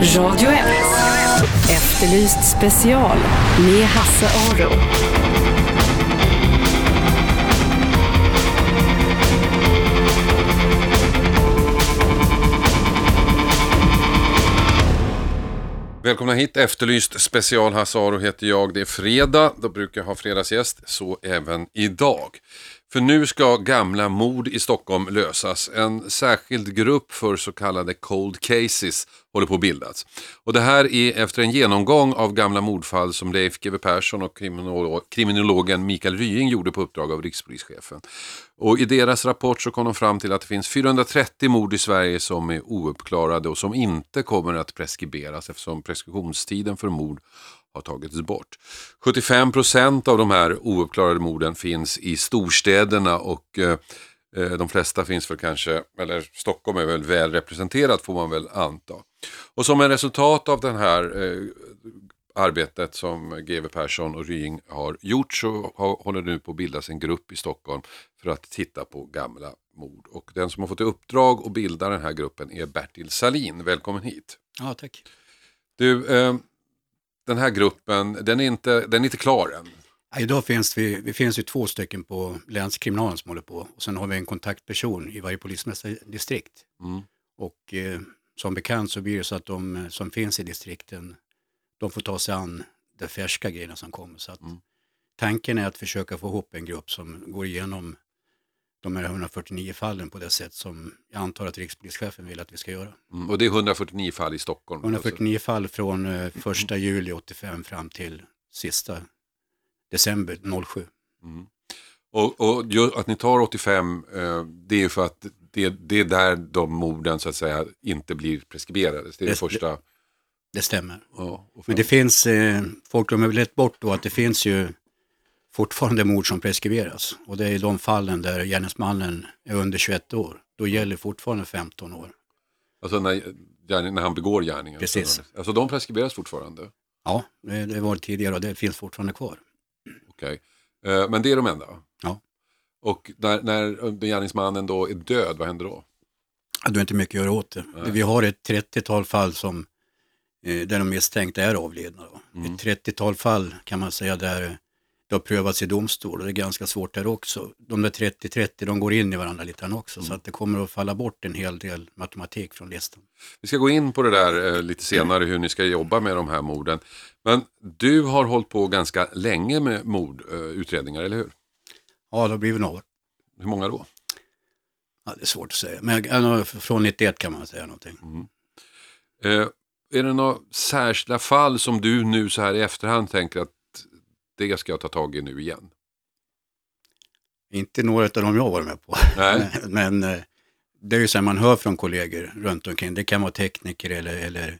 Radio 1. Efterlyst special med Hasse Aro. Välkomna hit, Efterlyst special. Hasse Aro heter jag. Det är fredag, då brukar jag ha fredagsgäst, så även idag. För nu ska gamla mord i Stockholm lösas. En särskild grupp för så kallade cold cases håller på att bildas. Och det här är efter en genomgång av gamla mordfall som Leif GW Persson och kriminologen Mikael Rying gjorde på uppdrag av rikspolischefen. Och i deras rapport så kom de fram till att det finns 430 mord i Sverige som är ouppklarade och som inte kommer att preskriberas eftersom preskriptionstiden för mord har tagits bort. 75 procent av de här ouppklarade morden finns i storstäderna och eh, eh, de flesta finns väl kanske, eller Stockholm är väl väl representerat får man väl anta. Och som en resultat av det här eh, arbetet som GW Persson och Rying har gjort så har, håller nu på att bildas en grupp i Stockholm för att titta på gamla mord. Och den som har fått i uppdrag att bilda den här gruppen är Bertil Salin. Välkommen hit. Ja, tack. Du, eh, den här gruppen, den är inte, den är inte klar än. Idag finns vi, vi finns ju två stycken på länskriminalen som håller på och sen har vi en kontaktperson i varje polismästardistrikt. Mm. Och eh, som bekant så blir det så att de eh, som finns i distrikten, de får ta sig an de färska grejerna som kommer. Så att Mm. Tanken är att försöka få ihop en grupp som går igenom de här 149 fallen på det sätt som jag antar att rikspolischefen vill att vi ska göra. Mm. Och det är 149 fall i Stockholm. 149 fall från eh, första juli 85 fram till sista december 07. Mm. Och, och att ni tar 85, eh, det är ju för att det, det är där de morden så att säga inte blir preskriberade. Det är det Det- första. Det stämmer. Ja, Men det finns, eh, folk glömmer väl lätt bort då att det finns ju fortfarande mord som preskriberas. Och det är i de fallen där gärningsmannen är under 21 år. Då gäller fortfarande 15 år. Alltså när, gärning- när han begår gärningen. Precis. Alltså de preskriberas fortfarande. Ja, det, det var det tidigare och det finns fortfarande kvar. Okej. Eh, men det är de enda. Ja. Och när, när gärningsmannen då är död, vad händer då? Du har inte mycket att göra åt det. Nej. Vi har ett 30-tal fall som, eh, där de misstänkta är avlidna. Då. Mm. Ett 30-tal fall kan man säga där det har prövats i domstol och det är ganska svårt där också. De där 30-30 de går in i varandra lite grann också så att det kommer att falla bort en hel del matematik från listan. Vi ska gå in på det där eh, lite senare, hur ni ska jobba med de här morden. Men du har hållit på ganska länge med mordutredningar, eller hur? Ja, det har blivit något. Hur många då? Ja, det är svårt att säga. Men från 91 kan man säga någonting. Eh, är det några särskilda fall som du nu så här i efterhand tänker att det ska jag ta tag i nu igen? Inte några av dem jag varit med på. Nej. Men eh, det är ju så här man hör från kollegor runt omkring. Det kan vara tekniker eller, eller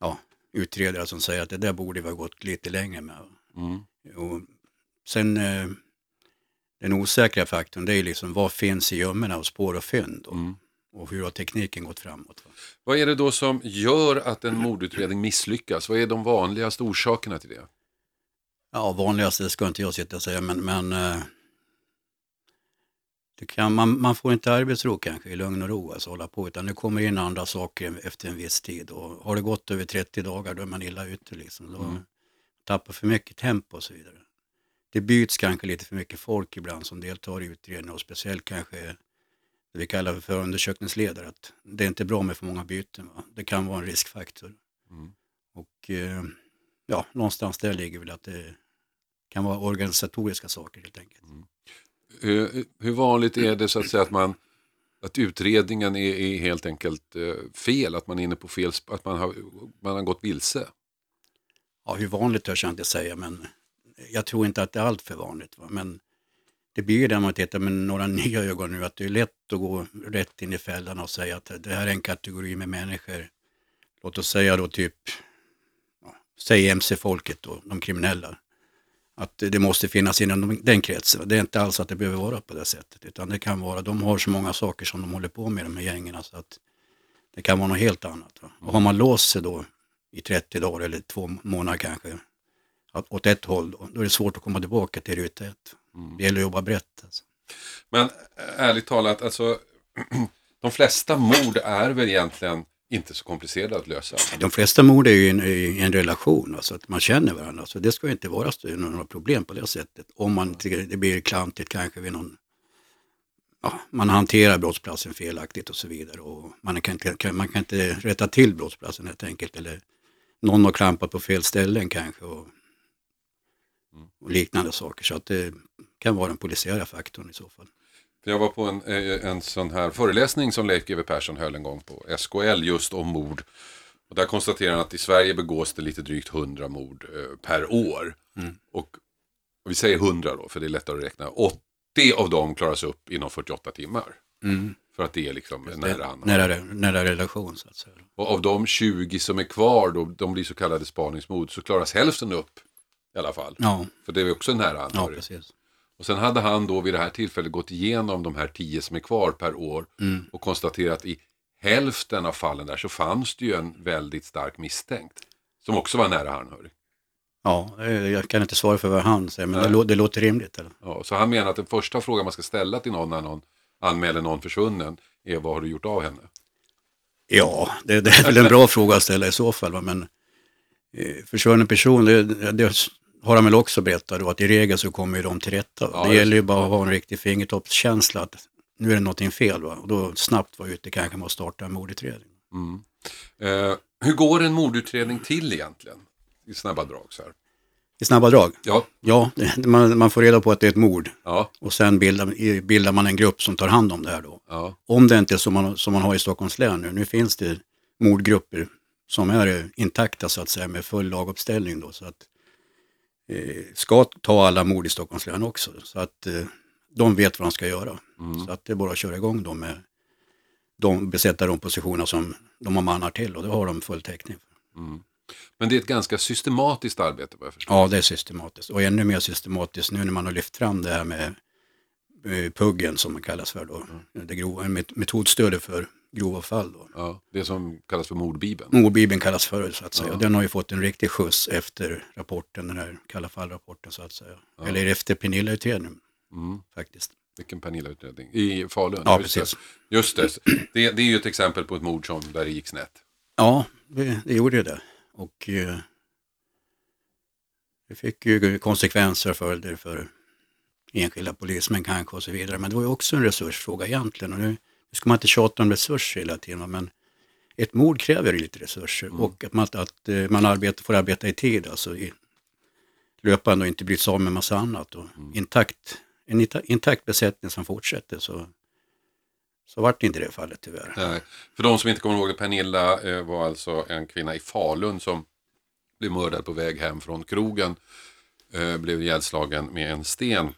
ja, utredare som säger att det där borde vi ha gått lite längre med. Mm. Och sen eh, den osäkra faktorn det är liksom vad finns i gömmorna av spår och fynd och, Mm. och hur har tekniken gått framåt. Va? Vad är det då som gör att en mordutredning misslyckas? Vad är de vanligaste orsakerna till det? Ja, vanligast det ska inte jag sitta och säga men, men eh, kan, man, man får inte arbetsro kanske i lugn och ro alltså hålla på utan det kommer in andra saker efter en viss tid och har det gått över 30 dagar då är man illa ute liksom. Då Mm. tappar för mycket tempo och så vidare. Det byts kanske lite för mycket folk ibland som deltar i utredningen och speciellt kanske det vi kallar för förundersökningsledare. Att det är inte bra med för många byten. Va? Det kan vara en riskfaktor. Mm. Och eh, ja, någonstans där ligger väl att det kan vara organisatoriska saker helt enkelt. Eh, hur vanligt är det så att säga att man att utredningen är, är helt enkelt eh, fel, att man är inne på fel, att man har, man har gått vilse? Ja, hur vanligt törs jag inte säga, men jag tror inte att det är allt för vanligt. Va? Men det blir ju det man tittar med några nya ögon nu, att det är lätt att gå rätt in i fällan och säga att det här är en kategori med människor, låt oss säga då typ, ja, säg MC-folket då, de kriminella. Att det måste finnas inom den kretsen. Det är inte alls att det behöver vara på det sättet, utan det kan vara, de har så många saker som de håller på med, de här gängen, så att det kan vara något helt annat. Va? Och har man låst sig då i 30 dagar eller två månader kanske, åt ett håll, då, då är det svårt att komma tillbaka till ruta ett. Det gäller att jobba brett. Alltså. Men ärligt talat, alltså, de flesta mord är väl egentligen inte så komplicerade att lösa. De flesta mord är ju i en, i en relation, alltså att man känner varandra. Så det ska ju inte vara några problem på det sättet. Om man tycker det blir klantigt kanske vid någon, ja, man hanterar brottsplatsen felaktigt och så vidare. Och man, kan inte, kan, man kan inte rätta till brottsplatsen helt enkelt. Eller någon har klampat på fel ställen kanske. Och, och liknande saker. Så att det kan vara den polisiära faktorn i så fall. För jag var på en, eh, en sån här föreläsning som Leif GW Persson höll en gång på SKL just om mord. Och där konstaterar han att i Sverige begås det lite drygt 100 mord eh, per år. Och, och vi säger 100 då, för det är lättare att räkna. 80 av dem klaras upp inom 48 timmar. För att det är liksom nära hand. Nära, nära relation så att säga. Och av de 20 som är kvar, då, de blir så kallade spaningsmord, så klaras hälften upp i alla fall. Ja, För det är också nära ja anhörig. precis. Och sen hade han då vid det här tillfället gått igenom de här tio som är kvar per år och konstaterat att i hälften av fallen där så fanns det ju en väldigt stark misstänkt. Som också var nära anhörig. Ja, eh, jag kan inte svara för vad han säger, men det, lå- det låter rimligt. Eller? Ja, så han menar att den första frågan man ska ställa till någon när någon anmäler någon försvunnen är vad har du gjort av henne? Ja, det, det är väl en bra fråga att ställa i så fall. Men eh, försvunnen person, det, det har han väl också berättat då, att i regel så kommer ju de till rätta. Ja, det gäller ju bara att ha en riktig fingertoppskänsla att nu är det någonting fel. Va? Och då snabbt vara ute kanske med att starta en mordutredning. Eh, hur går en mordutredning till egentligen? I snabba drag så här. I snabba drag? Ja, Ja, man, man får reda på att det är ett mord ja, och sen bildar, bildar man en grupp som tar hand om det här då. ja. Om det inte är som man, som man har i Stockholms län nu, nu finns det mordgrupper som är intakta så att säga med full laguppställning då. Så att ska ta alla mord i Stockholms län också. Så att eh, de vet vad de ska göra. Så att det är bara att köra igång dem med de besätta de positioner som de har mannar till och det har de full täckning för. Men det är ett ganska systematiskt arbete vad jag förstår. Ja, det är systematiskt och ännu mer systematiskt nu när man har lyft fram det här med eh, puggen som man kallas för då. Det grova, met- metodstödet för grova fall då. Ja, det som kallas för mordbibeln. Mordbibeln kallas för så att säga. Den har ju fått en riktig skjuts efter rapporten, den här kalla fall-rapporten så att säga. Eller efter Pernilla-utredningen faktiskt. Vilken Pernilla-utredning? I Falun? Ja, just det. precis. Just det. det. Det är ju ett exempel på ett mord som, där det gick snett. Ja, det, det gjorde ju det. Och eh, det fick ju konsekvenser och följder för enskilda polismän kanske och så vidare. Men det var ju också en resursfråga egentligen. Och nu, nu ska man inte tjata om resurser hela tiden, men ett mord kräver lite resurser och att man, att eh, man arbetar, får arbeta i tid, alltså i, löpande och inte bryts av med massa annat. Och intakt, en intakt besättning som fortsätter så, så vart det inte det fallet tyvärr. Nej. För de som inte kommer ihåg det, Pernilla eh, var alltså en kvinna i Falun som blev mördad på väg hem från krogen. Eh, blev ihjälslagen med en sten.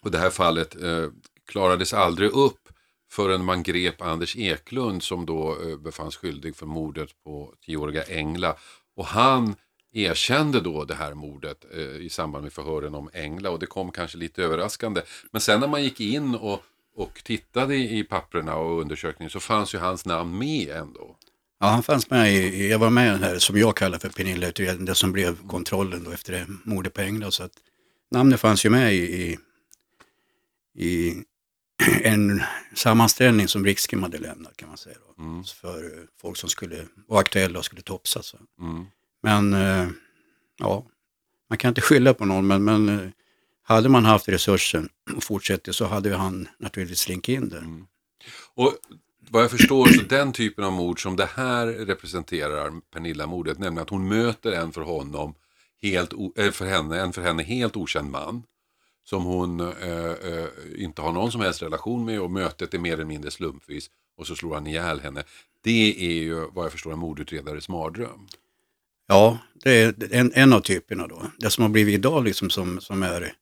Och det här fallet eh, klarades aldrig upp förrän man grep Anders Eklund som då eh, befanns skyldig för mordet på tioåriga Engla. Och han erkände då det här mordet eh, i samband med förhören om Engla och det kom kanske lite överraskande. Men sen när man gick in och, och tittade i papperna och undersökningen så fanns ju hans namn med ändå. Ja, han fanns med i, jag var med i den här som jag kallar för Pernilla-utredningen, det som blev kontrollen då efter det mordet på Engla. Så att namnet fanns ju med i, i, i en sammanställning som Rikskim hade lämnat kan man säga. Då, För eh, folk som skulle vara aktuella och skulle topsas. Så. Mm. Men eh, ja, man kan inte skylla på någon, men, men eh, hade man haft resursen och fortsätter så hade han naturligtvis slinkit in där. Och vad jag förstår så den typen av mord som det här representerar, Pernilla-mordet, nämligen att hon möter en för honom, helt eh, för henne, en för henne helt okänd man som hon eh, eh, inte har någon som helst relation med och mötet är mer eller mindre slumpvis och så slår han ihjäl henne. Det är ju vad jag förstår en mordutredares mardröm. Ja, det är en, en av typerna då. Det som har blivit idag liksom som, som är,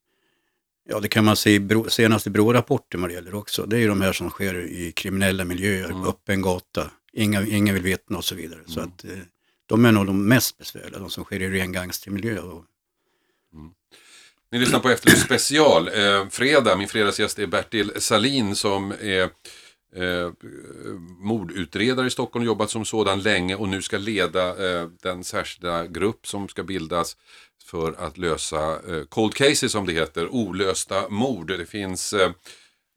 ja det kan man se i Bro, senaste Brå-rapporten vad det gäller också. Det är ju de här som sker i kriminella miljöer, öppen gata, inga, ingen vill vittna och så vidare. Så att eh, de är nog de mest besvärliga, de som sker i ren gangstermiljö. Och, ni lyssnar på Efterlyst special. Eh, fredag, min fredagsgäst är Bertil Salin som är eh, mordutredare i Stockholm, jobbat som sådan länge och nu ska leda eh, den särskilda grupp som ska bildas för att lösa eh, cold cases som det heter, olösta mord. Det finns eh,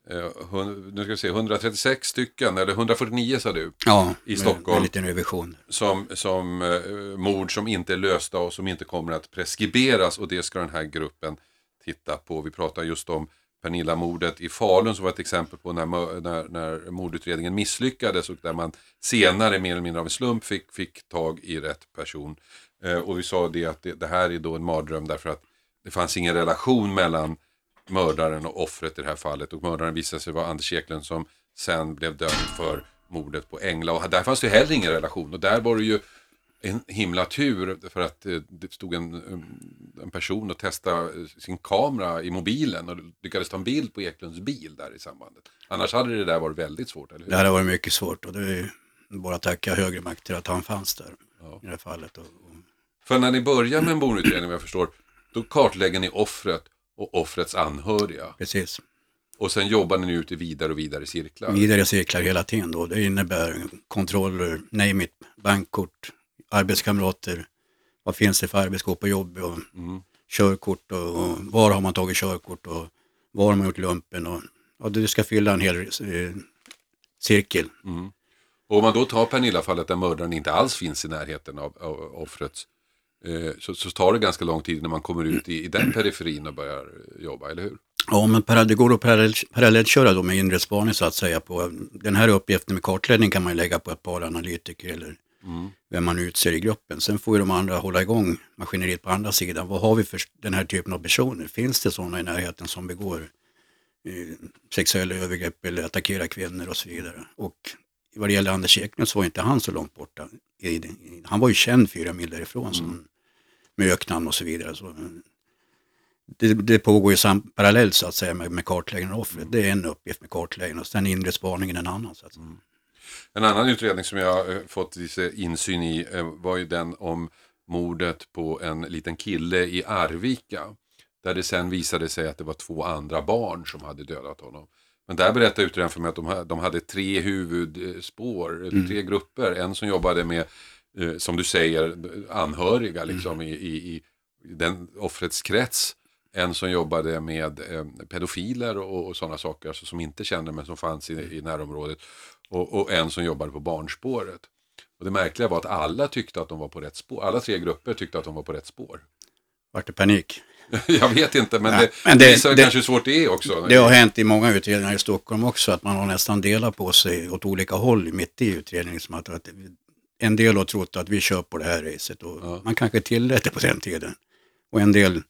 eh, nu ska vi se, 136 stycken, eller 149 sa du, Ja, I med- Stockholm. Med en liten revision. som, som eh, mord som inte är lösta och som inte kommer att preskriberas och det ska den här gruppen titta på. Vi pratar just om Pernilla-mordet i Falun som var ett exempel på när, när, när mordutredningen misslyckades och där man senare mer eller mindre av en slump fick, fick tag i rätt person. Eh, och vi sa det att det, det här är då en mardröm därför att det fanns ingen relation mellan mördaren och offret i det här fallet och mördaren visade sig vara Anders Eklund som sen blev dömd för mordet på Engla och där fanns det heller ingen relation och där var det ju en himla tur för att eh, det stod en, en person och testade sin kamera i mobilen och lyckades ta en bild på Eklunds bil där i sambandet. Annars hade det där varit väldigt svårt, eller hur? Det har varit mycket svårt och det är bara att tacka högre makter att han fanns där Ja. i det här fallet. Och, och, För när ni börjar med en mordutredning, vad jag förstår, då kartlägger ni offret och offrets anhöriga. precis. Och sen jobbar ni ut i vidare och vidare cirklar. Vidare cirklar hela tiden då. Det innebär kontroller, name it, bankkort, arbetskamrater, vad finns det för arbetsskåp på jobb och Mm. körkort och, och var har man tagit körkort och var har man gjort lumpen och ja, du ska fylla en hel eh, cirkel. Och om man då tar Pernilla-fallet där mördaren inte alls finns i närheten av, av offrets så, så tar det ganska lång tid innan man kommer ut i, i den periferin och börjar eh, jobba, eller hur? Ja, men parallell- det går att parallell, parallellköra då med inre spaning så att säga. På, den här uppgiften med kartläggning kan man lägga på ett par analytiker eller vem man utser i gruppen. Sen får ju de andra hålla igång maskineriet på andra sidan. Vad har vi för den här typen av personer? Finns det sådana i närheten som begår eh, sexuella övergrepp eller attackerar kvinnor och så vidare? Och vad det gäller Anders Eklund så var inte han så långt borta. Han var ju känd fyra mil därifrån som, med öknamn och så vidare. Så, eh, det, det pågår ju sam, parallellt så att säga med, med kartläggningen av offret. Det är en uppgift med kartläggningen och sen inre spaningen en annan. Så att säga. En annan utredning som jag eh, fått lite insyn i eh, var ju den om mordet på en liten kille i Arvika. Där det sen visade sig att det var två andra barn som hade dödat honom. Men där berättade utredaren för mig att de, de hade tre huvudspår, eller tre grupper. En som jobbade med, eh, som du säger, anhöriga liksom, i, i, i den offrets krets. En som jobbade med eh, pedofiler och, och sådana saker alltså, som inte kände men som fanns i, i närområdet. Och, och en som jobbade på barnspåret. Och det märkliga var att alla tyckte att de var på rätt spår. Alla tre grupper tyckte att de var på rätt spår. Vart det panik? Jag vet inte, men Ja, det, men det visar det- kanske hur svårt det är också. Det har hänt i många utredningar i Stockholm också att man har nästan delat på sig åt olika håll mitt i utredningen. Som att, att en del har trott att vi kör på det här racet och Ja. man kanske tillät det på den tiden. Och en del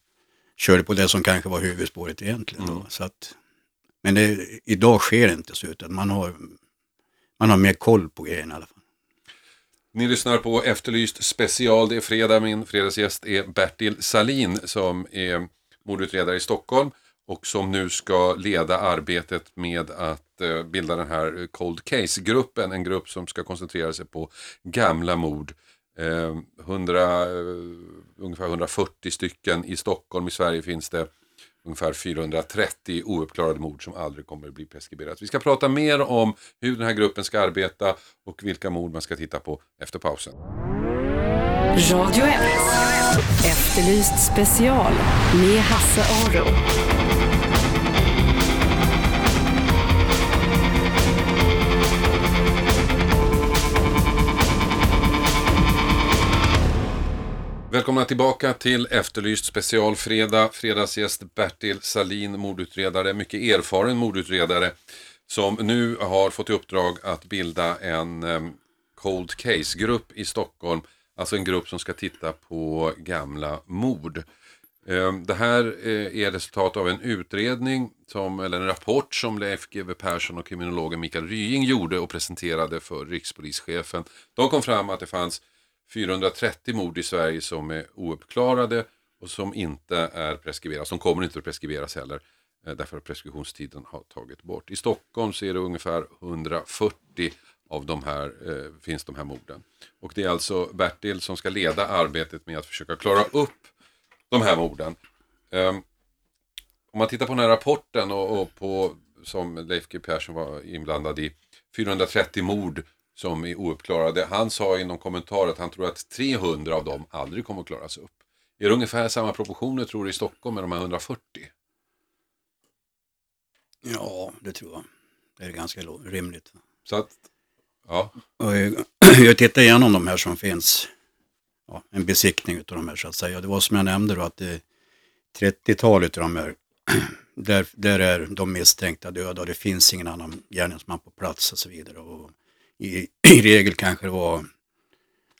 körde på det som kanske var huvudspåret egentligen. Då. Så att, men det, idag sker det inte så utan man har, man har mer koll på grejerna i alla fall. Ni lyssnar på Efterlyst special. Det är fredag. Min fredagsgäst är Bertil Salin som är mordutredare i Stockholm och som nu ska leda arbetet med att eh, bilda den här Cold Case-gruppen. En grupp som ska koncentrera sig på gamla mord. Eh, 100, eh, ungefär 140 stycken i Stockholm. I Sverige finns det ungefär 430 ouppklarade mord som aldrig kommer att bli preskriberat. Vi ska prata mer om hur den här gruppen ska arbeta och vilka mord man ska titta på efter pausen. Radio 1. Efterlyst special med Hasse Aro. Välkomna tillbaka till Efterlyst specialfredag. Fredagsgäst Bertil Salin, mordutredare, mycket erfaren mordutredare som nu har fått i uppdrag att bilda en Cold Case-grupp i Stockholm. Alltså en grupp som ska titta på gamla mord. Det här eh, är resultat av en utredning, som, eller en rapport som Leif GW Persson och kriminologen Mikael Rying gjorde och presenterade för rikspolischefen. De kom fram att det fanns 430 mord i Sverige som är ouppklarade och som inte är preskriberade, som kommer inte att preskriberas heller eh, därför att preskriptionstiden har tagit bort. I Stockholm så är det ungefär 140 av de här, eh, finns de här morden. Och det är alltså Bertil som ska leda arbetet med att försöka klara upp de här morden. Um, om man tittar på den här rapporten och, och på, som Leif G Persson var inblandad i, 430 mord som är ouppklarade. Han sa i någon kommentar att han tror att 300 av dem aldrig kommer att klaras upp. Är det ungefär samma proportioner tror du i Stockholm med de här 140? Ja, det tror jag. Det är ganska rimligt. Så att, ja. Och jag jag tittar igenom de här som finns. Ja, en besiktning av de här så att säga. Det var som jag nämnde då att det 30-talet av de här, där, där är de misstänkta döda och det finns ingen annan gärningsman på plats och så vidare. Och i, I regel kanske det var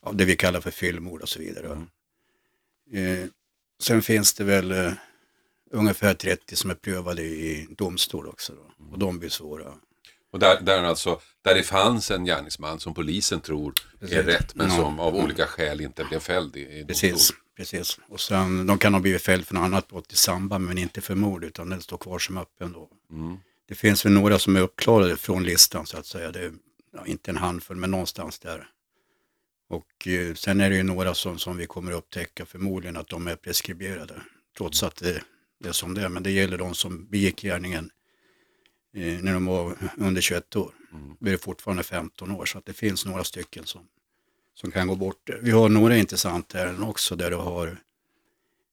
ja, det vi kallar för fyllmord och så vidare. Eh, sen finns det väl eh, ungefär 30 som är prövade i domstol också. Då. Och de blir svåra. Och där, där, alltså, där det fanns en gärningsman som polisen tror är Precis. rätt men Ja. som av olika skäl inte blev fälld i, i domstol. Precis, precis. Och sen, de kan ha blivit fälld för något annat brott i samband men inte för mord utan den står kvar som öppen då. Mm. Det finns väl några som är uppklarade från listan så att säga. Det är ja, inte en handfull men någonstans där. Och eh, sen är det ju några som, som vi kommer upptäcka förmodligen att de är preskriberade. Trots att det, det är som det är. Men det gäller de som begick gärningen eh, när de var under 21 år. Mm. Då är det fortfarande 15 år så att det finns några stycken som, som kan gå bort. Vi har några intressanta ärenden också där du har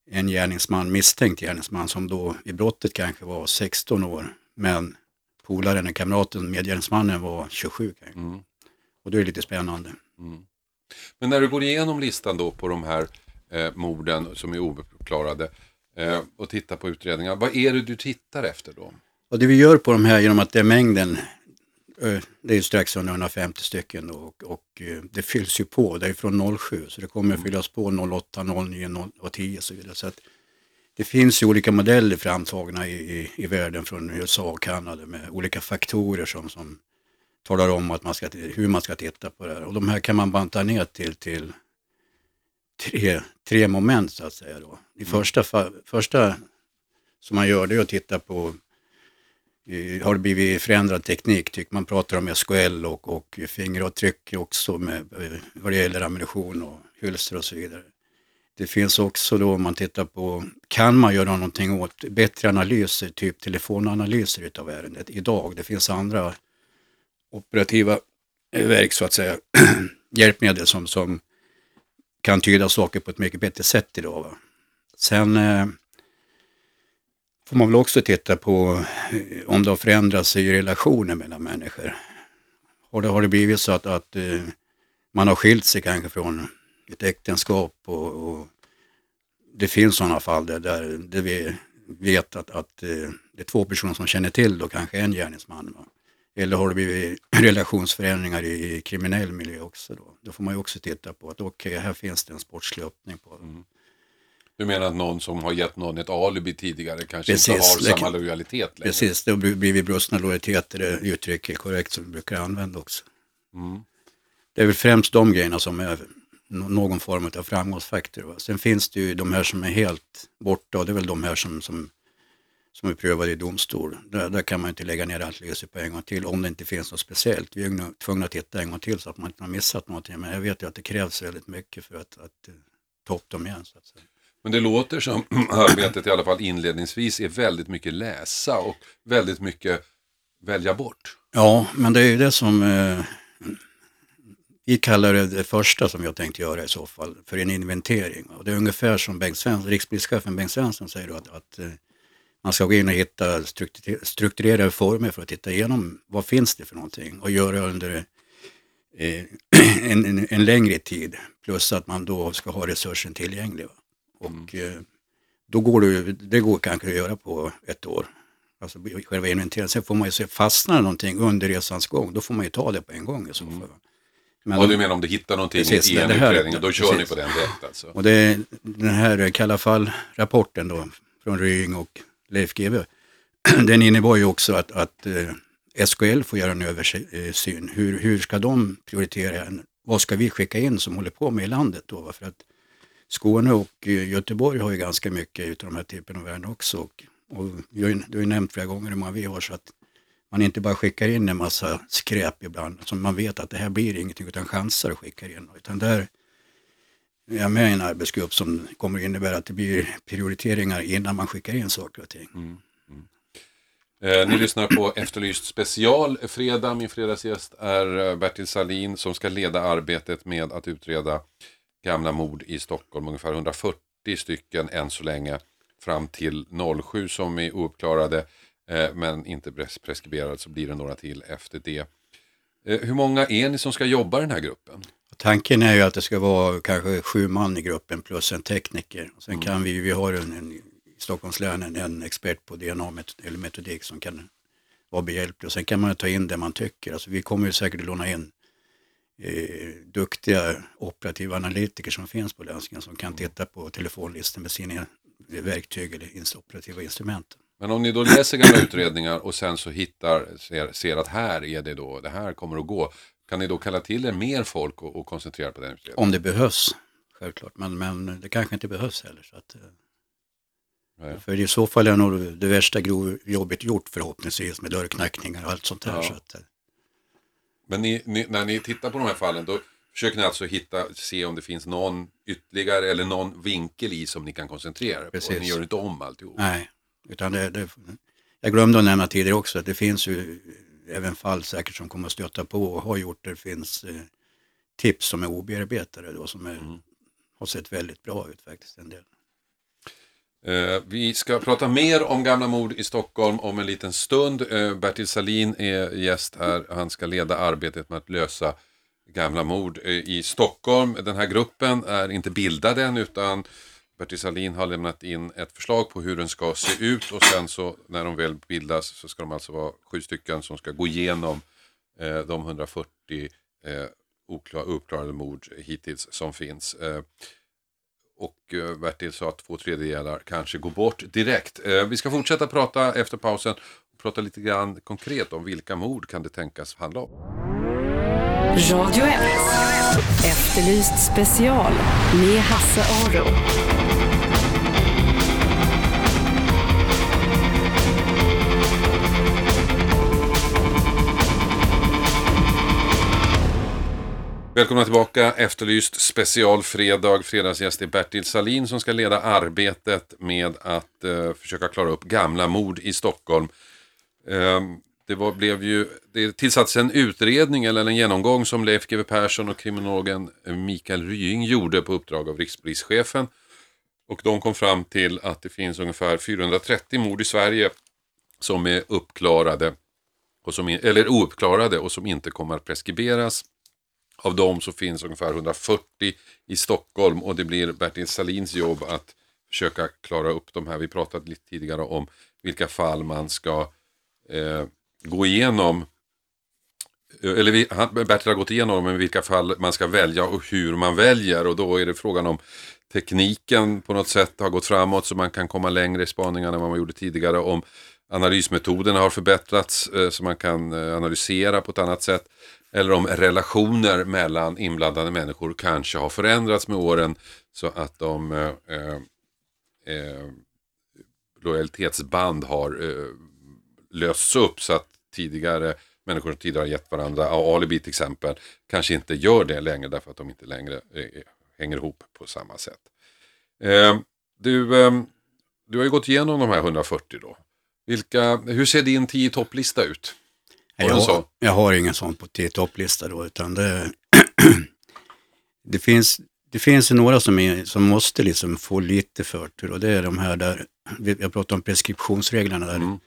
en gärningsman, misstänkt gärningsman som då i brottet kanske var 16 år men polaren, kamraten, medgärningsmannen var 27 kanske. Mm. Och det är lite spännande. Men när du går igenom listan då på de här eh, morden som är ouppklarade eh, och tittar på utredningar, vad är det du tittar efter då? Och det vi gör på de här genom att det är mängden, eh, det är ju strax under 150 stycken då, och, och eh, det fylls ju på, det är från 07 så det kommer att fyllas på 08, 09 0 och 10 och så vidare. Så att det finns ju olika modeller framtagna i, i, i världen från USA och Kanada med olika faktorer som, som talar om att man ska, hur man ska titta på det här. Och de här kan man banta ner till, till tre, tre moment så att säga. Då. Det första, fa- första som man gör det är att titta på har det blivit förändrad teknik? Tycker man pratar om SKL och, och fingeravtryck också med, eh, vad det gäller ammunition och hylsor och så vidare. Det finns också då om man tittar på, kan man göra någonting åt bättre analyser, typ telefonanalyser utav ärendet idag? Det finns andra operativa eh, verk så att säga, hjälpmedel som, som kan tyda saker på ett mycket bättre sätt idag. Va? Sen eh, får man väl också titta på eh, om det har förändrats i relationer mellan människor. Har det, har det blivit så att, att eh, man har skilt sig kanske från ett äktenskap och, och det finns sådana fall där, där, där vi vet att, att eh, det är två personer som känner till då kanske en gärningsman. Va? Eller har det blivit relationsförändringar i, i kriminell miljö också då? Då får man ju också titta på att okej, här finns det en sportslig öppning på. Du menar att någon som har gett någon ett alibi tidigare kanske inte Precis, har det samma kan- lojalitet längre? Precis, det har blivit brustna lojaliteter, det uttryck är korrekt som vi brukar använda också. Mm. Det är väl främst de grejerna som är någon form av framgångsfaktor. Va? Sen finns det ju de här som är helt borta och det är väl de här som, som, som är prövade i domstol. Där, där kan man inte lägga ner allt lyse på en gång till om det inte finns något speciellt. Vi är ju tvungna att titta en gång till så att man inte har missat någonting. Men jag vet ju att det krävs väldigt mycket för att, att eh, ta upp dem igen. Så att säga. Men det låter som arbetet i alla fall inledningsvis är väldigt mycket läsa och väldigt mycket välja bort. Ja, men det är ju det som eh, vi kallar det, det första som jag tänkte göra i så fall för en inventering. Och det är ungefär som Bengt Svensson, rikspolischefen Bengt Svensson säger då att, att eh, man ska gå in och hitta struktur- strukturerade former för att titta igenom vad finns det för någonting och göra under eh, en, en, en längre tid. Plus att man då ska ha resursen tillgänglig. va. Och eh, då går det, det går kanske att göra på ett år. Alltså själva inventeringen. Sen får man ju se, fastnar någonting under resans gång, då får man ju ta det på en gång i så fall. va. Men, Och du menar om du hittar någonting Precis, i en här- utredning, då kör ni precis. på den direkt alltså? och det, den här kalla fall-rapporten då från Rying och Leif GW, den innebar ju också att, att eh, SKL får göra en översyn. Hur, hur ska de prioritera? Vad ska vi skicka in som håller på med i landet då? För att Skåne och eh, Göteborg har ju ganska mycket utav de här typen av ärenden också. Och, och du har ju nämnt flera gånger hur många vi har så att man inte bara skickar in en massa skräp ibland som man vet att det här blir ingenting utan chansar och skickar in. Utan där är jag med i en arbetsgrupp som kommer att innebära att det blir prioriteringar innan man skickar in saker och ting. Mm, mm. Eh, ni lyssnar på Efterlyst special. Fredag, min fredagsgäst är eh, Bertil Salin som ska leda arbetet med att utreda gamla mord i Stockholm. Ungefär 140 stycken än så länge fram till 07 som är ouppklarade eh, men inte pres- preskriberad så blir det några till efter det. Eh, hur många är ni som ska jobba i den här gruppen? Tanken är ju att det ska vara kanske sju man i gruppen plus en tekniker. Sen kan vi, vi har en, en, i Stockholms län en, expert på DNA met- eller metodik som kan vara behjälplig. Och sen kan man ta in det man tycker. Alltså vi kommer ju säkert att låna in eh, duktiga operativa analytiker som finns på länsstyrelsen som kan titta på telefonlistor med sina verktyg eller operativa instrument. Men om ni då läser gamla utredningar och sen så hittar, ser, ser att här är det då, det här kommer att gå. Kan ni då kalla till er mer folk och, och koncentrera på den utredningen? Om det behövs, självklart. Men, men det kanske inte behövs heller. Så att, eh, Nej. För i så fall är nog det värsta grovjobbet gjort förhoppningsvis med dörrknackningar och allt sånt där. Ja. Så att, eh, Men ni, ni, när ni tittar på de här fallen då försöker ni alltså hitta, se om det finns någon ytterligare eller någon vinkel i som ni kan koncentrera er på. Ni gör inte om alltihop. nej, utan det, det, jag glömde att nämna tidigare också att det finns ju även fall säkert som kommer att stöta på och har gjort det. Finns eh, tips som är obearbetade då som är, Mm. har sett väldigt bra ut faktiskt. En del. Eh, vi ska prata mer om gamla mord i Stockholm om en liten stund. Eh, Bertil Salin är gäst här. Han ska leda arbetet med att lösa gamla mord eh, i Stockholm. Den här gruppen är inte bildad än utan Bertil Salin har lämnat in ett förslag på hur den ska se ut och sen så när de väl bildas så ska de alltså vara sju stycken som ska gå igenom eh, de 140 eh, oklar, uppklarade mord hittills som finns. Eh, och eh, Bertil sa att två tredjedelar kanske går bort direkt. Eh, vi ska fortsätta prata efter pausen och prata lite grann konkret om vilka mord kan det tänkas handla om. Radio 1. Efterlyst special med Hasse Aro. Välkomna tillbaka, Efterlyst specialfredag. Fredagsgäst är Bertil Salin som ska leda arbetet med att eh, försöka klara upp gamla mord i Stockholm. Eh, det var, blev ju, det tillsattes en utredning eller en genomgång som Leif GW Persson och kriminologen Mikael Rying gjorde på uppdrag av rikspolischefen. Och de kom fram till att det finns ungefär 430 mord i Sverige som är uppklarade, och som, eller ouppklarade och som inte kommer att preskriberas. Av dem så finns ungefär 140 i Stockholm och det blir Bertil Salins jobb att försöka klara upp de här. Vi pratade lite tidigare om vilka fall man ska eh, gå igenom. Eh, eller vi, han, Bertil har gått igenom men vilka fall man ska välja och hur man väljer. Och då är det frågan om tekniken på något sätt har gått framåt så man kan komma längre i spaningarna än vad man gjorde tidigare. Om analysmetoderna har förbättrats eh, så man kan eh, analysera på ett annat sätt. Eller om relationer mellan inblandade människor kanske har förändrats med åren så att de eh, eh, eh lojalitetsband har eh, lösts upp så att tidigare människor som tidigare har gett varandra alibi till exempel kanske inte gör det längre därför att de inte längre eh, eh, hänger ihop på samma sätt. Eh, du, eh, du har ju gått igenom de här 140 då. Vilka, hur ser din 10 topplista ut? Jag, sån? jag har ingen sån på topplista då, utan det, det, finns, det finns några som, är, som måste liksom få lite förtur och det är de här där, jag pratar om preskriptionsreglerna där, Mm.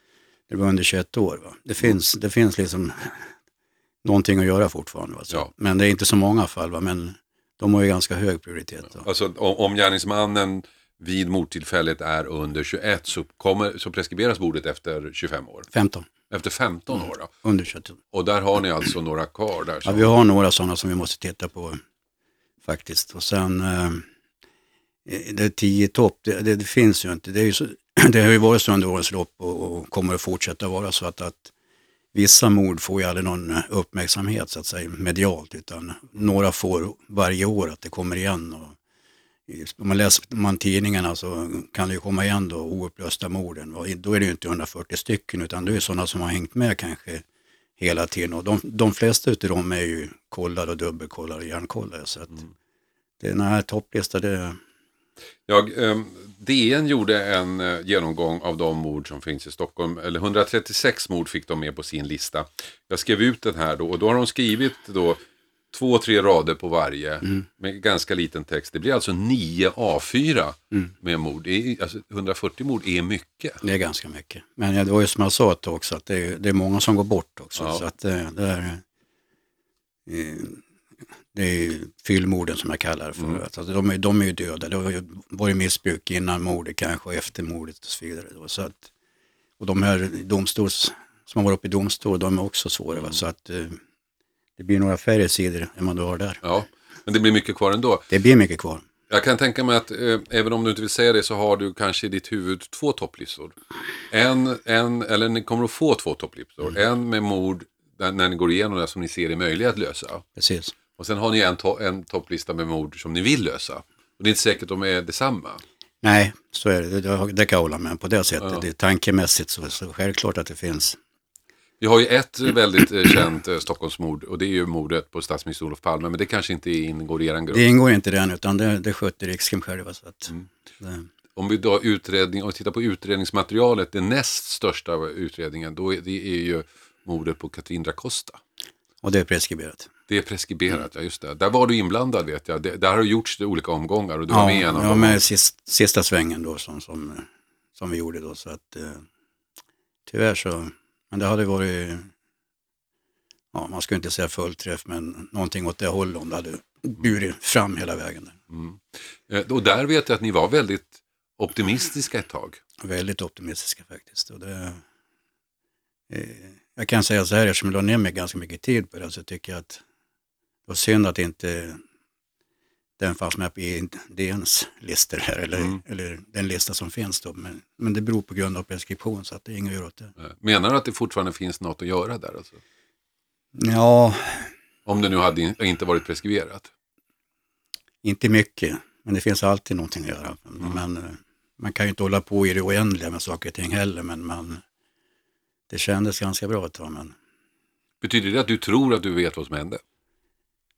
det var under 21 år. Va? Det, finns, det finns liksom någonting att göra fortfarande. Va? Så, Ja. Men det är inte så många fall, va? men de har ju ganska hög prioritet. Va? Alltså om, om gärningsmannen vid mordtillfället är under 21 så, kommer, så preskriberas bordet efter 25 år. 15, Efter 15 år då. under 21 år. Och där har ni alltså några kvar där. Ja, vi har några sådana som vi måste titta på faktiskt. Och sen eh, det är tio topp, det, det, det finns ju inte. Det, är ju så, det har ju varit så under årens lopp och, och kommer att fortsätta vara så att, att vissa mord får ju aldrig någon uppmärksamhet så att säga medialt utan några får varje år att det kommer igen. Och, om man läser man tidningarna så kan det ju komma igen då oupplösta morden. Och då är det ju inte 140 stycken utan det är sådana som har hängt med kanske hela tiden. Och de, de flesta utav dem är ju kollade och dubbelkollade och hjärnkollade. Så att det, den här topplistan, det, Jag, ehm, DN gjorde en eh, genomgång av de mord som finns i Stockholm. Eller 136 mord fick de med på sin lista. Jag skrev ut den här då och då har de skrivit då två, tre rader på varje Mm. med ganska liten text. Det blir alltså nio A4 Mm. med mord. Det är, alltså, 140 mord är mycket. Det är ganska mycket. Men det var ju som jag sa också att det är, det är många som går bort också. Ja. Så att det, det är, eh, det är ju fyllmorden som jag kallar det för. Mm. Alltså, de, är, de är ju döda. Det har ju varit missbruk innan mordet kanske och efter mordet och så vidare. Då. Så att, och de här domstols, som har varit uppe i domstol, de är också svåra. Mm. Så att eh, det blir några färre sidor än man då har där. Ja, men det blir mycket kvar ändå. Det blir mycket kvar. Jag kan tänka mig att eh, även om du inte vill säga det så har du kanske i ditt huvud två topplistor. En, en eller ni kommer att få två topplistor. Mm. En med mord där, när ni går igenom det som ni ser är möjliga att lösa. Precis. Och sen har ni en, to- en topplista med mord som ni vill lösa. Och det är inte säkert de är detsamma. Nej, så är det. Det, det kan jag hålla med på det sättet. Ja. Det är tankemässigt så, så självklart att det finns. Vi har ju ett väldigt eh, känt eh, Stockholmsmord och det är ju mordet på statsminister Olof Palme. Men det kanske inte ingår i er grupp. Det ingår inte i den utan det, det sköter Rikskrim själva. Så att, Mm. det, Om vi då utredning, och tittar på utredningsmaterialet, den näst största utredningen, då är det är ju mordet på Katrin da Costa. och det är preskriberat. Det är preskriberat, ja just det. Där var du inblandad vet jag. Det, där har det gjorts olika omgångar och du var Ja, med i en av ja med sist, sista svängen då som, som, som vi gjorde då. Så att, eh, tyvärr så, men det hade varit, ja man ska inte säga fullträff men någonting åt det hållet om det hade burit fram hela vägen. Där. Eh, Och där vet jag att ni var väldigt optimistiska ett tag. Väldigt optimistiska faktiskt. Och det, eh, jag kan säga så här, eftersom jag la ner mig ganska mycket tid på det så tycker jag att det var synd att inte den fanns med på DNs listor här, eller, Mm. eller den lista som finns då. Men, men det beror på grund av preskription så att det är inget att göra åt det. Eh, Menar du att det fortfarande finns något att göra där? Alltså? Ja, Om det nu hade in, inte varit preskriberat. inte mycket, men det finns alltid någonting att göra. Men, eh, man kan ju inte hålla på i det oändliga med saker och ting heller, men man, det kändes ganska bra ett tag. Men, Betyder det att du tror att du vet vad som hände?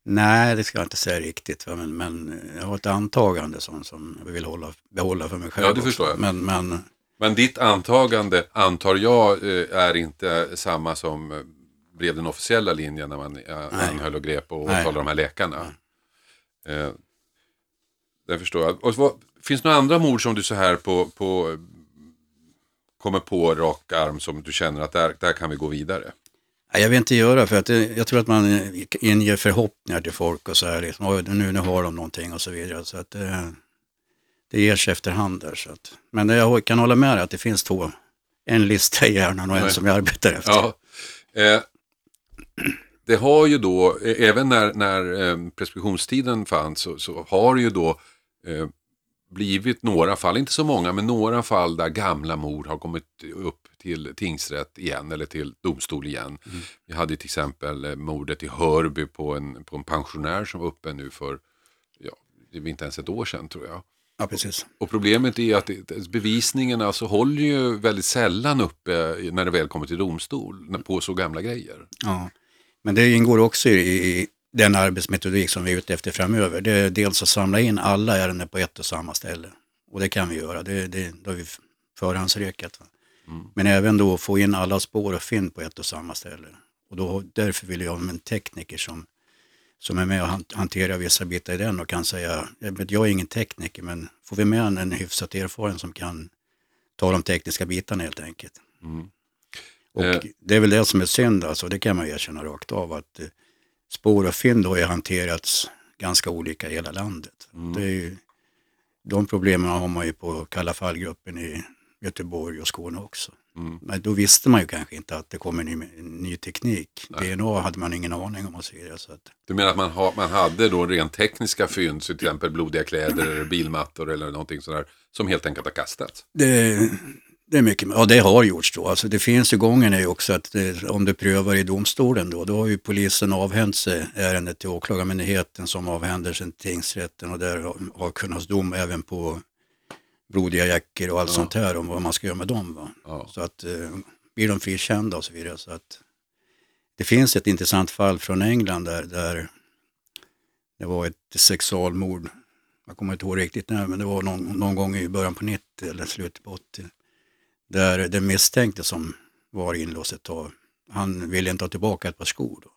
Nej, det ska jag inte säga riktigt. Men, men jag har ett antagande som, som jag vill hålla, behålla för mig själv. Ja, det förstår jag. Men, men Men ditt antagande, antar jag, eh, är inte samma som eh, blev den officiella linjen när man eh, anhöll och grep och åtalade de här läkarna. Eh, det förstår jag. Och vad, finns det några andra mord som du så här på, på kommer på rak arm som du känner att där, där kan vi gå vidare? Jag vill inte göra för att jag tror att man eh, inger förhoppningar till folk och så här. Liksom, "Oj, nu, nu har de någonting och så vidare. Så att det, det ger efterhand där. Så att, men jag kan hålla med dig att det finns två. En lista i hjärnan och en Nej. som jag arbetar efter. Ja. Eh, det har ju då, eh, även när, när eh, preskriptionstiden fanns, så, så har det ju då eh, blivit några fall, inte så många, men några fall där gamla mord har kommit upp till tingsrätt igen eller till domstol igen. Vi hade till exempel eh, mordet i Hörby på en, på en pensionär som var uppe nu för, ja, det är inte ens ett år sedan tror jag. Ja, precis. Och problemet är att bevisningen alltså håller ju väldigt sällan uppe när det väl kommer till domstol på så gamla grejer. Ja. Men det ingår också i, i den arbetsmetodik som vi är ute efter framöver. Det är dels att samla in alla ärenden på ett och samma ställe. Och det kan vi göra, det, det, det har vi förhandsrekat. Va? Men även då få in alla spår och fynd på ett och samma ställe. Och då, därför vill jag ha en tekniker som, som är med och han- hanterar vissa bitar i den och kan säga, jag, är ingen tekniker men får vi med en, en hyfsat erfaren som kan ta de tekniska bitarna helt enkelt. Och Eh. det är väl det som är synd, alltså, det kan man erkänna rakt av, att eh, spår och fynd har hanterats ganska olika i hela landet. Det är ju, de problemen har man ju på Kalla fallgruppen i Göteborg och Skåne också. Men då visste man ju kanske inte att det kommer ny, ny teknik. DNA hade man ingen aning om och så vidare. Så att, Du menar att man, har, man hade då rent tekniska fynd, till exempel blodiga kläder eller bilmattor eller någonting sådär, som helt enkelt har kastats? det, det är mycket, ja det har gjorts då. Alltså det finns ju gången är ju också att det, om du prövar i domstolen då, då har ju polisen avhänt sig ärendet till åklagarmyndigheten som avhänder sig till tingsrätten och där har, har kunnat dom även på blodiga jackor och allt sånt här om vad man ska göra med dem. Ja. Så att eh, blir de frikända och så vidare. Så att, det finns ett intressant fall från England där, där det var ett sexualmord. Jag kommer inte ihåg riktigt när, men det var någon, någon gång i början på 90 eller slutet på 80. Där den misstänkte som var inlåst ett tag, han ville inte ha tillbaka ett par skor. Då.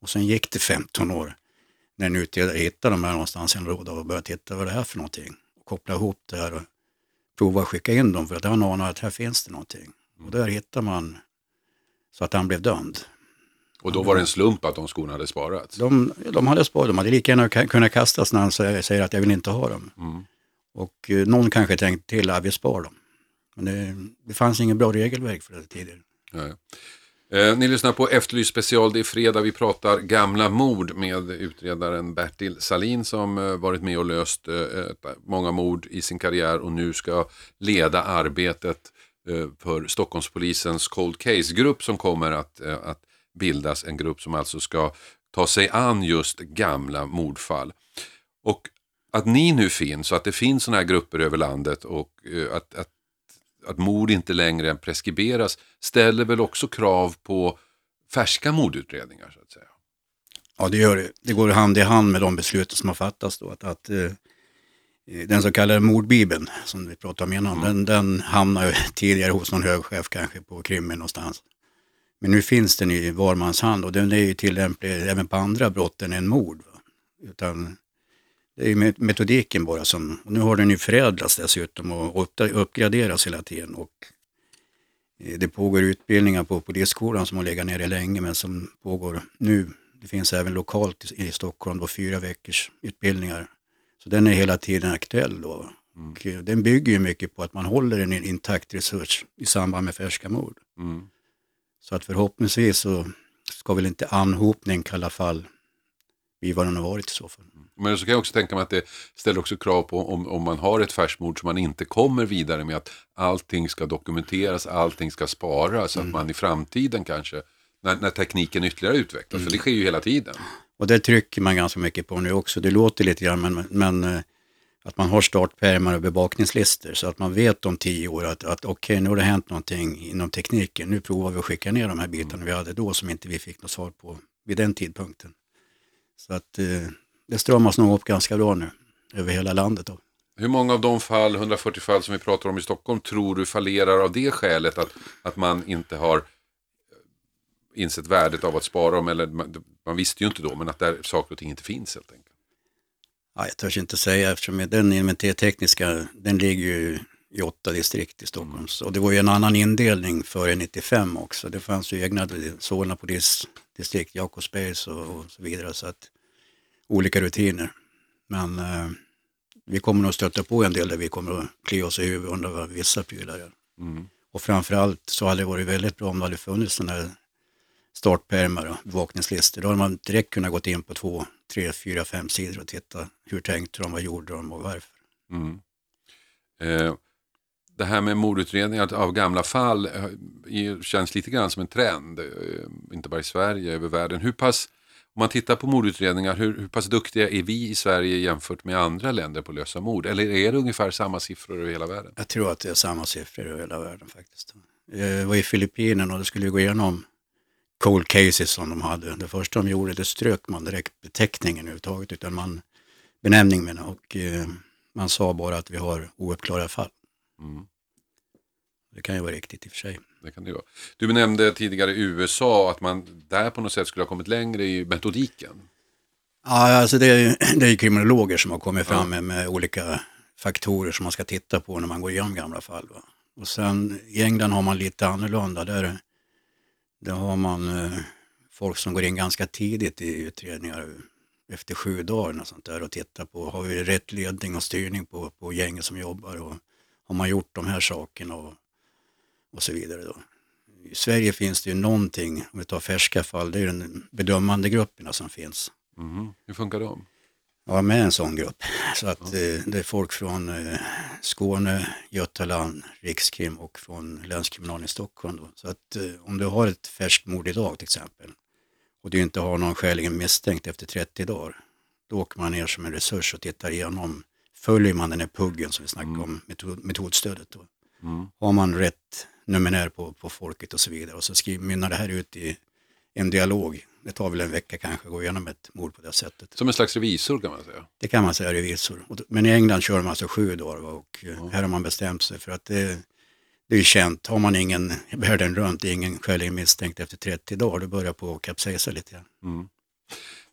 Och sen gick det 15 år. när en utredare hittar de här någonstans i en låda och börjar titta vad det är för någonting. Och koppla ihop det här prova att skicka in dem för att han anar att här finns det någonting. Och där hittar man så att han blev dömd. Och då var det en slump att de skorna hade sparats? De, de hade sparat dem, hade lika gärna kunnat kastas när han säger, säger att jag vill inte ha dem. Mm. Och eh, någon kanske tänkte till att vi spar dem. Men det, det fanns ingen bra regelverk för det tidigare. Ja. Eh, ni lyssnar på Efterlyst special. Det är fredag. Vi pratar gamla mord med utredaren Bertil Salin som eh, varit med och löst eh, många mord i sin karriär och nu ska leda arbetet eh, för Stockholmspolisens Cold Case-grupp som kommer att, eh, att bildas. En grupp som alltså ska ta sig an just gamla mordfall. Och att ni nu finns och att det finns sådana här grupper över landet och eh, att, att att mord inte längre preskriberas ställer väl också krav på färska mordutredningar så att säga. Ja, det gör det. Det går hand i hand med de beslut som har fattats då. Att, att eh, den så kallade mordbibeln som vi pratade om innan, den, den hamnar ju tidigare hos någon högchef kanske på krimmen någonstans. Men nu finns den i var mans hand och den är ju tillämplig även på andra brott än en mord. Va? Utan det är metodiken bara som, nu har den ju förädlats dessutom och upp- uppgraderas hela tiden. Och eh, det pågår utbildningar på polisskolan som har legat nere länge men som pågår nu. Det finns även lokalt i Stockholm då fyra veckors utbildningar. Så den är hela tiden aktuell då. Eh, den bygger ju mycket på att man håller en intakt resurs i samband med färska mord. Mm. Så att förhoppningsvis så ska väl inte anhopning kalla fall bli vad den har varit i så fall. Men så kan jag också tänka mig att det ställer också krav på om, om man har ett färskt mord som man inte kommer vidare med att allting ska dokumenteras, allting ska sparas så att man i framtiden kanske när, när tekniken ytterligare utvecklas, för det sker ju hela tiden. Och det trycker man ganska mycket på nu också. Det låter lite grann men, men eh, att man har startpärmar och bevakningslistor så att man vet om tio år att, att okej nu har det hänt någonting inom tekniken. Nu provar vi att skicka ner de här bitarna vi hade då som inte vi fick något svar på vid den tidpunkten. Så att eh, det stramas nog upp ganska bra nu över hela landet. Då. Hur många av de fall, 140 fall som vi pratar om i Stockholm, tror du fallerar av det skälet att, att man inte har eh, insett värdet av att spara dem, eller man, man visste ju inte då, men att där saker och ting inte finns helt enkelt. Ja, jag törs inte säga eftersom den inventertekniska, den ligger ju i åtta distrikt i Stockholm. Och det var ju en annan indelning före 95 också. Det fanns ju egna Solna polisdistrikt, Jakobsbergs och, och så vidare. Så att olika rutiner. Men eh, vi kommer nog stöta på en del där vi kommer att klia oss i huvudet vad vissa prylar. Mm. Och framförallt så hade det varit väldigt bra om det hade funnits sådana här startpärmar och bevakningslistor. Då hade man direkt kunnat gått in på två, tre, fyra, fem sidor och titta hur tänkte de, vad gjorde de och varför. Mm. Eh, det här med mordutredningar av gamla fall eh, känns lite grann som en trend, eh, inte bara i Sverige, över världen. Hur pass, om man tittar på mordutredningar, hur, hur pass duktiga är vi i Sverige jämfört med andra länder på att lösa mord? Eller är det ungefär samma siffror över hela världen? Jag tror att det är samma siffror över hela världen faktiskt. Jag var i Filippinerna och det skulle gå igenom cold cases som de hade. Det första de gjorde, det strök man direkt beteckningen överhuvudtaget, utan man, benämning menar jag, och eh, man sa bara att vi har ouppklarade fall. Mm. Det kan ju vara riktigt i och för sig. Det kan det vara. Du nämnde tidigare USA, att man där på något sätt skulle ha kommit längre i metodiken. Ja, alltså det är, det är kriminologer som har kommit fram med, med olika faktorer som man ska titta på när man går igenom gamla fall. Va? Och sen i England har man lite annorlunda. Där, där har man eh, folk som går in ganska tidigt i utredningar efter sju dagar och sånt där och tittar på, har vi rätt ledning och styrning på, på gänget som jobbar och har man gjort de här sakerna och, och så vidare. Då. I Sverige finns det ju någonting, om vi tar färska fall, det är den bedömande grupperna som finns. Mhm. Hur funkar de? Jag med en sån grupp. Så att eh, det är folk från eh, Skåne, Götaland, Rikskrim och från Länskriminalen i Stockholm. Då. Så att eh, om du har ett färskt mord idag till exempel och du inte har någon skäligen misstänkt efter 30 dagar, då åker man ner som en resurs och tittar igenom, följer man den här puggen som vi snackade om, metod, metodstödet. Då. Mm. Har man rätt numerär på, på folket och så vidare och så skriver, mynnar det här ut i en dialog. Det tar väl en vecka kanske att gå igenom ett mord på det sättet. Som en slags revisor kan man säga. Det kan man säga revisor. Men i England kör man alltså sju dagar och eh, här har man bestämt sig för att det, det är känt. Har man ingen världen runt, ingen skäligen misstänkt efter 30 dagar, då börjar på att kapsejsa lite grann.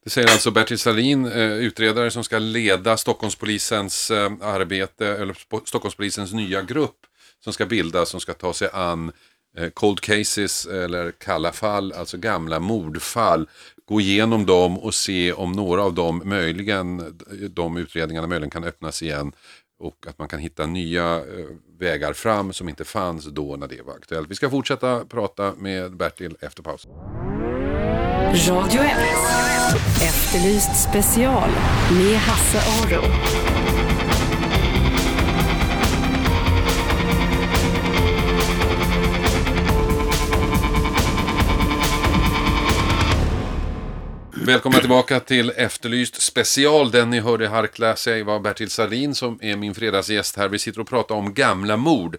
Det säger alltså Bertil Salin, eh, utredare som ska leda Stockholmspolisens eh, arbete, eller Stockholmspolisens nya grupp som ska bildas, som ska ta sig an eh, cold cases eller kalla fall, alltså gamla mordfall. Gå igenom dem och se om några av dem möjligen, de utredningarna möjligen kan öppnas igen och att man kan hitta nya vägar fram som inte fanns då när det var aktuellt. Vi ska fortsätta prata med Bertil efter pausen. Radio 1. Efterlyst special med Hasse Aro. Välkomna tillbaka till Efterlyst special. Den ni hörde harkla sig var Bertil Salin som är min fredagsgäst här. Vi sitter och pratar om gamla mord.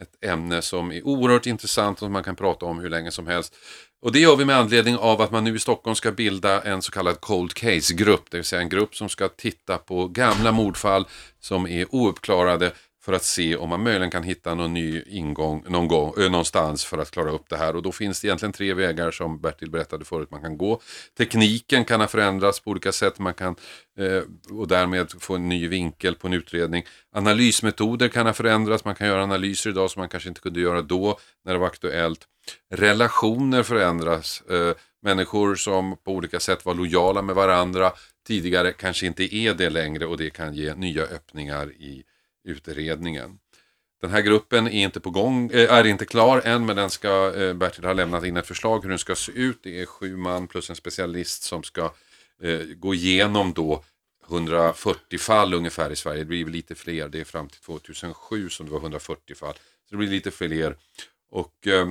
Ett ämne som är oerhört intressant och som man kan prata om hur länge som helst. Och det gör vi med anledning av att man nu i Stockholm ska bilda en så kallad cold case-grupp. Det vill säga en grupp som ska titta på gamla mordfall som är ouppklarade för att se om man möjligen kan hitta någon ny ingång någon gång, ö, någonstans för att klara upp det här. Och då finns det egentligen tre vägar som Bertil berättade förut man kan gå. Tekniken kan ha förändrats på olika sätt man kan, eh, och därmed få en ny vinkel på en utredning. Analysmetoder kan ha förändrats, man kan göra analyser idag som man kanske inte kunde göra då när det var aktuellt. Relationer förändras. Eh, människor som på olika sätt var lojala med varandra tidigare kanske inte är det längre och det kan ge nya öppningar i utredningen. Den här gruppen är inte på gång, eh, är inte klar än men den ska, eh, Bertil har lämnat in ett förslag hur den ska se ut. Det är sju man plus en specialist som ska eh, gå igenom då 140 fall ungefär i Sverige. Det blir lite fler, det är fram till 2007 som det var 140 fall. Så det blir lite fler. Och eh,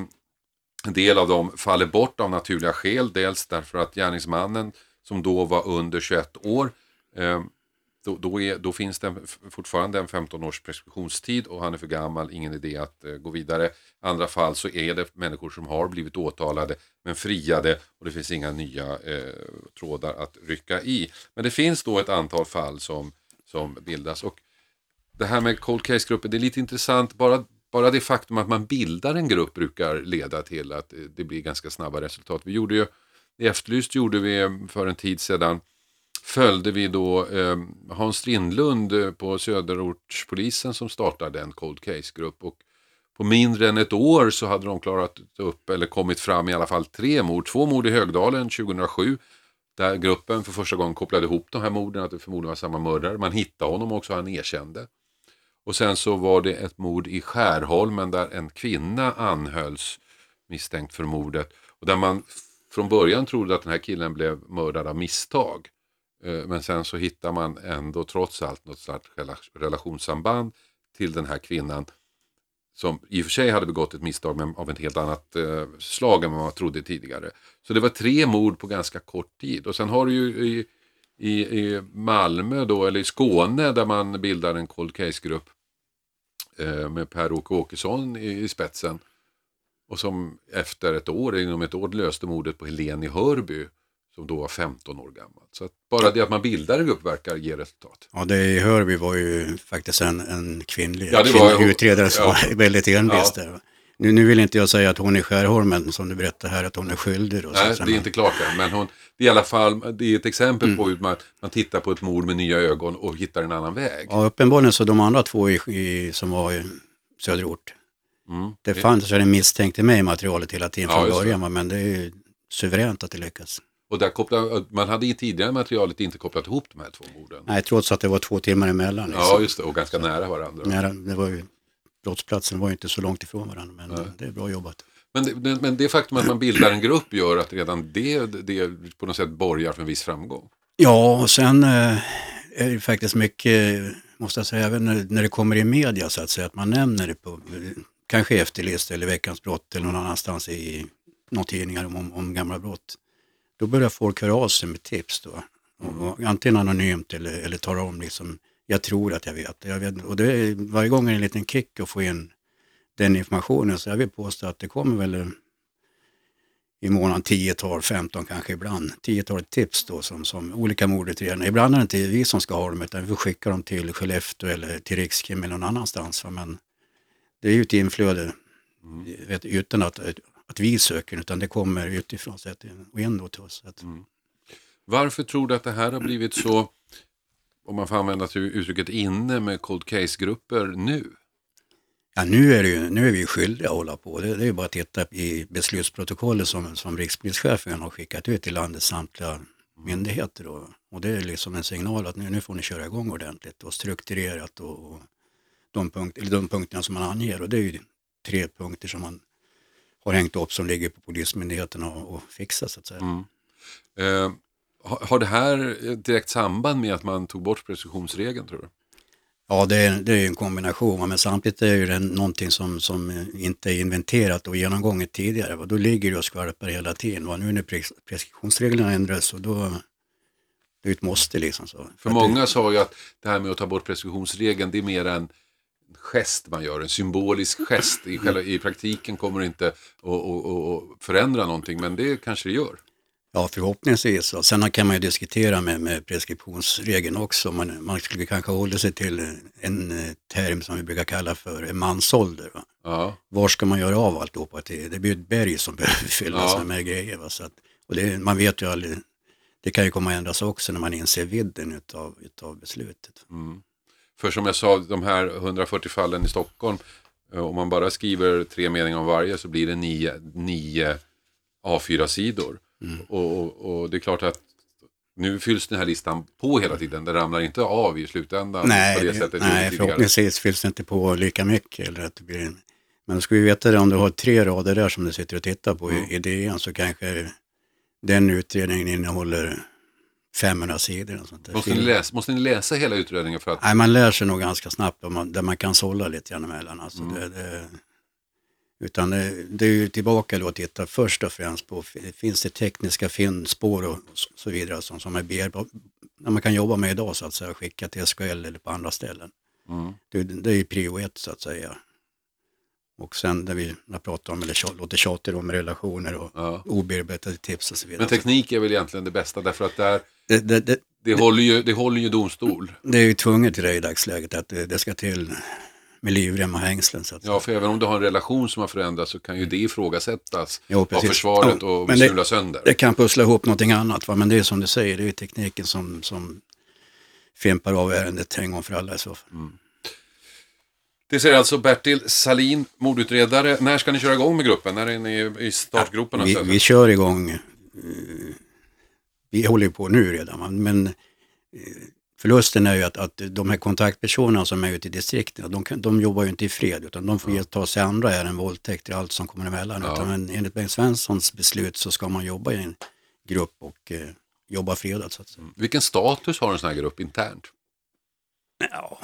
en del av dem faller bort av naturliga skäl. Dels därför att gärningsmannen som då var under 21 år eh, då, då, är, då finns det fortfarande en 15 års preskriptionstid och han är för gammal, ingen idé att eh, gå vidare. I andra fall så är det människor som har blivit åtalade men friade och det finns inga nya eh, trådar att rycka i. Men det finns då ett antal fall som, som bildas och det här med cold case-grupper, det är lite intressant. Bara, bara det faktum att man bildar en grupp brukar leda till att eh, det blir ganska snabba resultat. Vi gjorde ju, i Efterlyst gjorde vi eh, för en tid sedan följde vi då eh, Hans Strindlund eh, på Söderortspolisen som startade en cold case-grupp. Och på mindre än ett år så hade de klarat upp, eller kommit fram i alla fall tre mord. Två mord i Högdalen 2007. Där gruppen för första gången kopplade ihop de här morden, att det förmodligen var samma mördare. Man hittade honom också, han erkände. Och sen så var det ett mord i Skärholmen där en kvinna anhölls misstänkt för mordet. Och där man från början trodde att den här killen blev mördad av misstag. Eh, men sen så hittar man ändå trots allt något slags relationssamband till den här kvinnan som i och för sig hade begått ett misstag men av ett helt annat eh, slag än vad man trodde tidigare. Så det var tre mord på ganska kort tid. Och sen har du ju i, i, i Malmö då, eller i Skåne där man bildar en cold case-grupp eh, med Per-Åke Åkesson i, i spetsen. Och som efter ett år, inom ett år löste mordet på Helene i Hörby som då var 15 år gammal. Så bara det att man bildar en grupp verkar ge resultat. Ja, det i Hörby var ju faktiskt en, en kvinnlig, Ja, kvinnlig utredare som ja. var väldigt envis Ja. där. Nu, nu vill inte jag säga att hon är Skärholmen, som du berättade här, att hon är skyldig. Då, Nej, det är inte klart än, men hon, det är i alla fall det är ett exempel på hur man, man tittar på ett mord med nya ögon och hittar en annan väg. Ja, uppenbarligen så de andra två i, i, som var i söderort, Mm. det fanns en misstänkte med i materialet hela tiden Ja, från det. början, men det är ju suveränt att det lyckas. Och där kopplar, man hade i tidigare materialet inte kopplat ihop de här två morden. Nej, trots att det var två timmar emellan. Ja, liksom. just det, och ganska nära varandra. Nära, det var ju, brottsplatsen var ju inte så långt ifrån varandra, men Nej. det är bra jobbat. Men, det, men det faktum att man bildar en grupp gör att redan det, det på något sätt borgar för en viss framgång. Ja, och sen eh, är det faktiskt mycket, måste jag säga, även när, när det kommer i media så att säga, att man nämner det på, kanske i Efterlyst eller Veckans brott eller någon annanstans i någon tidningar om, om, om gamla brott. Då börjar folk höra av sig med tips då. Och, antingen anonymt eller, eller talar om liksom, jag tror att jag vet. Jag vet och det är varje gång är det en liten kick att få in den informationen. Så jag vill påstå att det kommer väl i månaden 10-12, 15 kanske ibland. 10-12 tips då som, som olika mordutredningar. Ibland är det inte vi som ska ha dem utan vi får skicka dem till Skellefteå eller till Rikskrim eller någon annanstans. Men det är ju ett inflöde vet, utan att, att vi söker utan det kommer utifrån så att, och in då till oss. Att, Varför tror du att det här har blivit så, om man får använda uttrycket inne med cold case-grupper nu? Ja, nu är, det ju, nu är vi skyldiga att hålla på. Det, det är ju bara att titta i beslutsprotokollet som, som rikspolischefen har skickat ut till landets samtliga myndigheter. Och, och det är liksom en signal att nu, nu får ni köra igång ordentligt och strukturerat och, och de, punkt, de punkterna som man anger. Och det är ju tre punkter som man har hängt upp som ligger på Polismyndigheten och, och fixa så att säga. Mm. Eh, har det här direkt samband med att man tog bort preskriptionsregeln tror du? Ja, det är, det är en kombination, men samtidigt är det någonting som, som inte är inventerat och genomgånget tidigare. Då ligger det och skvalpar hela tiden. Och nu när preskriptionsreglerna ändras och då det är ett måste liksom. Så. För, För många det... sa ju att det här med att ta bort preskriptionsregeln, det är mer en gest man gör, en symbolisk gest. I, själva, i praktiken kommer det inte att förändra någonting, men det kanske det gör. Ja, förhoppningsvis. Och sen kan man ju diskutera med, med preskriptionsregeln också. Man, man skulle kanske hålla sig till en eh, term som vi brukar kalla för mansålder. Va? Ja. Var ska man göra av alltihopa till? Det blir ett berg som behöver fyllas ja. med grejer. Va? Så att, och det, man vet ju aldrig, det kan ju komma att ändras också när man inser vidden utav, utav beslutet. Mm. För som jag sa, de här 140 fallen i Stockholm, eh, om man bara skriver tre meningar om varje så blir det nio, nio A4-sidor. Mm. Och, och, och, det är klart att nu fylls den här listan på hela tiden. Det ramlar inte av i slutändan. Nej, på det sättet nej förhoppningsvis fylls det inte på lika mycket. Eller att det blir en... Men ska vi veta det, om du har tre rader där som du sitter och tittar på mm. i DN så kanske den utredningen innehåller 500 sidor. Och sånt måste, ni läsa, måste ni läsa hela utredningen? för att... Nej, man lär sig nog ganska snabbt man, där man kan sålla lite grann emellan. Alltså mm. det, det, utan det, det är ju tillbaka då att titta först och främst på, finns det tekniska fyndspår och så vidare som, som är bearbetade, man kan jobba med idag så att säga, skicka till SKL eller på andra ställen. Mm. Det, det, är ju prio ett så att säga. Och sen när vi pratar om, eller låter tjater om relationer och ja. obearbetade tips och så vidare. Men teknik är väl egentligen det bästa därför att där, det, det, det, det, håller, ju, det håller ju domstol. Det är ju tvunget i det i dagsläget att det, det ska till med livrem och hängslen. Så att ja, för även om du har en relation som har förändrats så kan ju det ifrågasättas jo, av försvaret ja, och sula sönder. Det kan pussla ihop någonting annat, va? men det är som du säger, det är tekniken som, som fimpar av ärendet en gång för alla i så fall. Mm. Det säger alltså Bertil Salin, mordutredare. När ska ni köra igång med gruppen? När är ni i startgroparna? Ja, vi, vi, kör igång. Vi håller på nu redan, men eh, Förlusten är ju att, att de här kontaktpersonerna som är ute i distrikten, de, de jobbar ju inte i fred utan de får ja. ta sig andra ärenden, våldtäkter och allt som kommer emellan. Ja. Utan men enligt Bengt Svenssons beslut så ska man jobba i en grupp och eh, jobba fredat. Så att säga. Mm. Vilken status har en sån här grupp internt? Ja,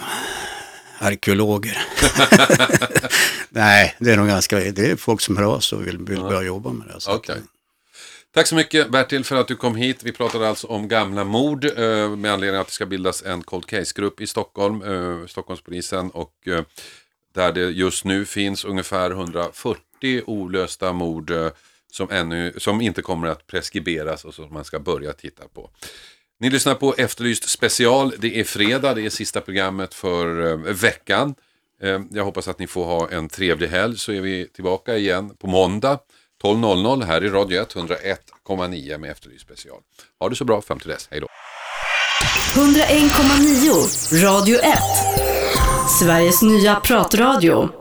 arkeologer. Nej, det är nog ganska, det är folk som hör av sig och vill, vill börja jobba med det. Okay. Tack så mycket Bertil för att du kom hit. Vi pratade alltså om gamla mord eh, med anledning av att det ska bildas en cold case-grupp i Stockholm, eh, Stockholmspolisen och eh, där det just nu finns ungefär 140 olösta mord eh, som, ännu, som inte kommer att preskriberas och som man ska börja titta på. Ni lyssnar på Efterlyst special. Det är fredag, det är sista programmet för eh, veckan. Eh, jag hoppas att ni får ha en trevlig helg så är vi tillbaka igen på måndag. 12.00 här i Radio 1, 101,9 med Efterlyst special. Ha det så bra fram till dess, hej då. 101,9 Radio 1 Sveriges nya pratradio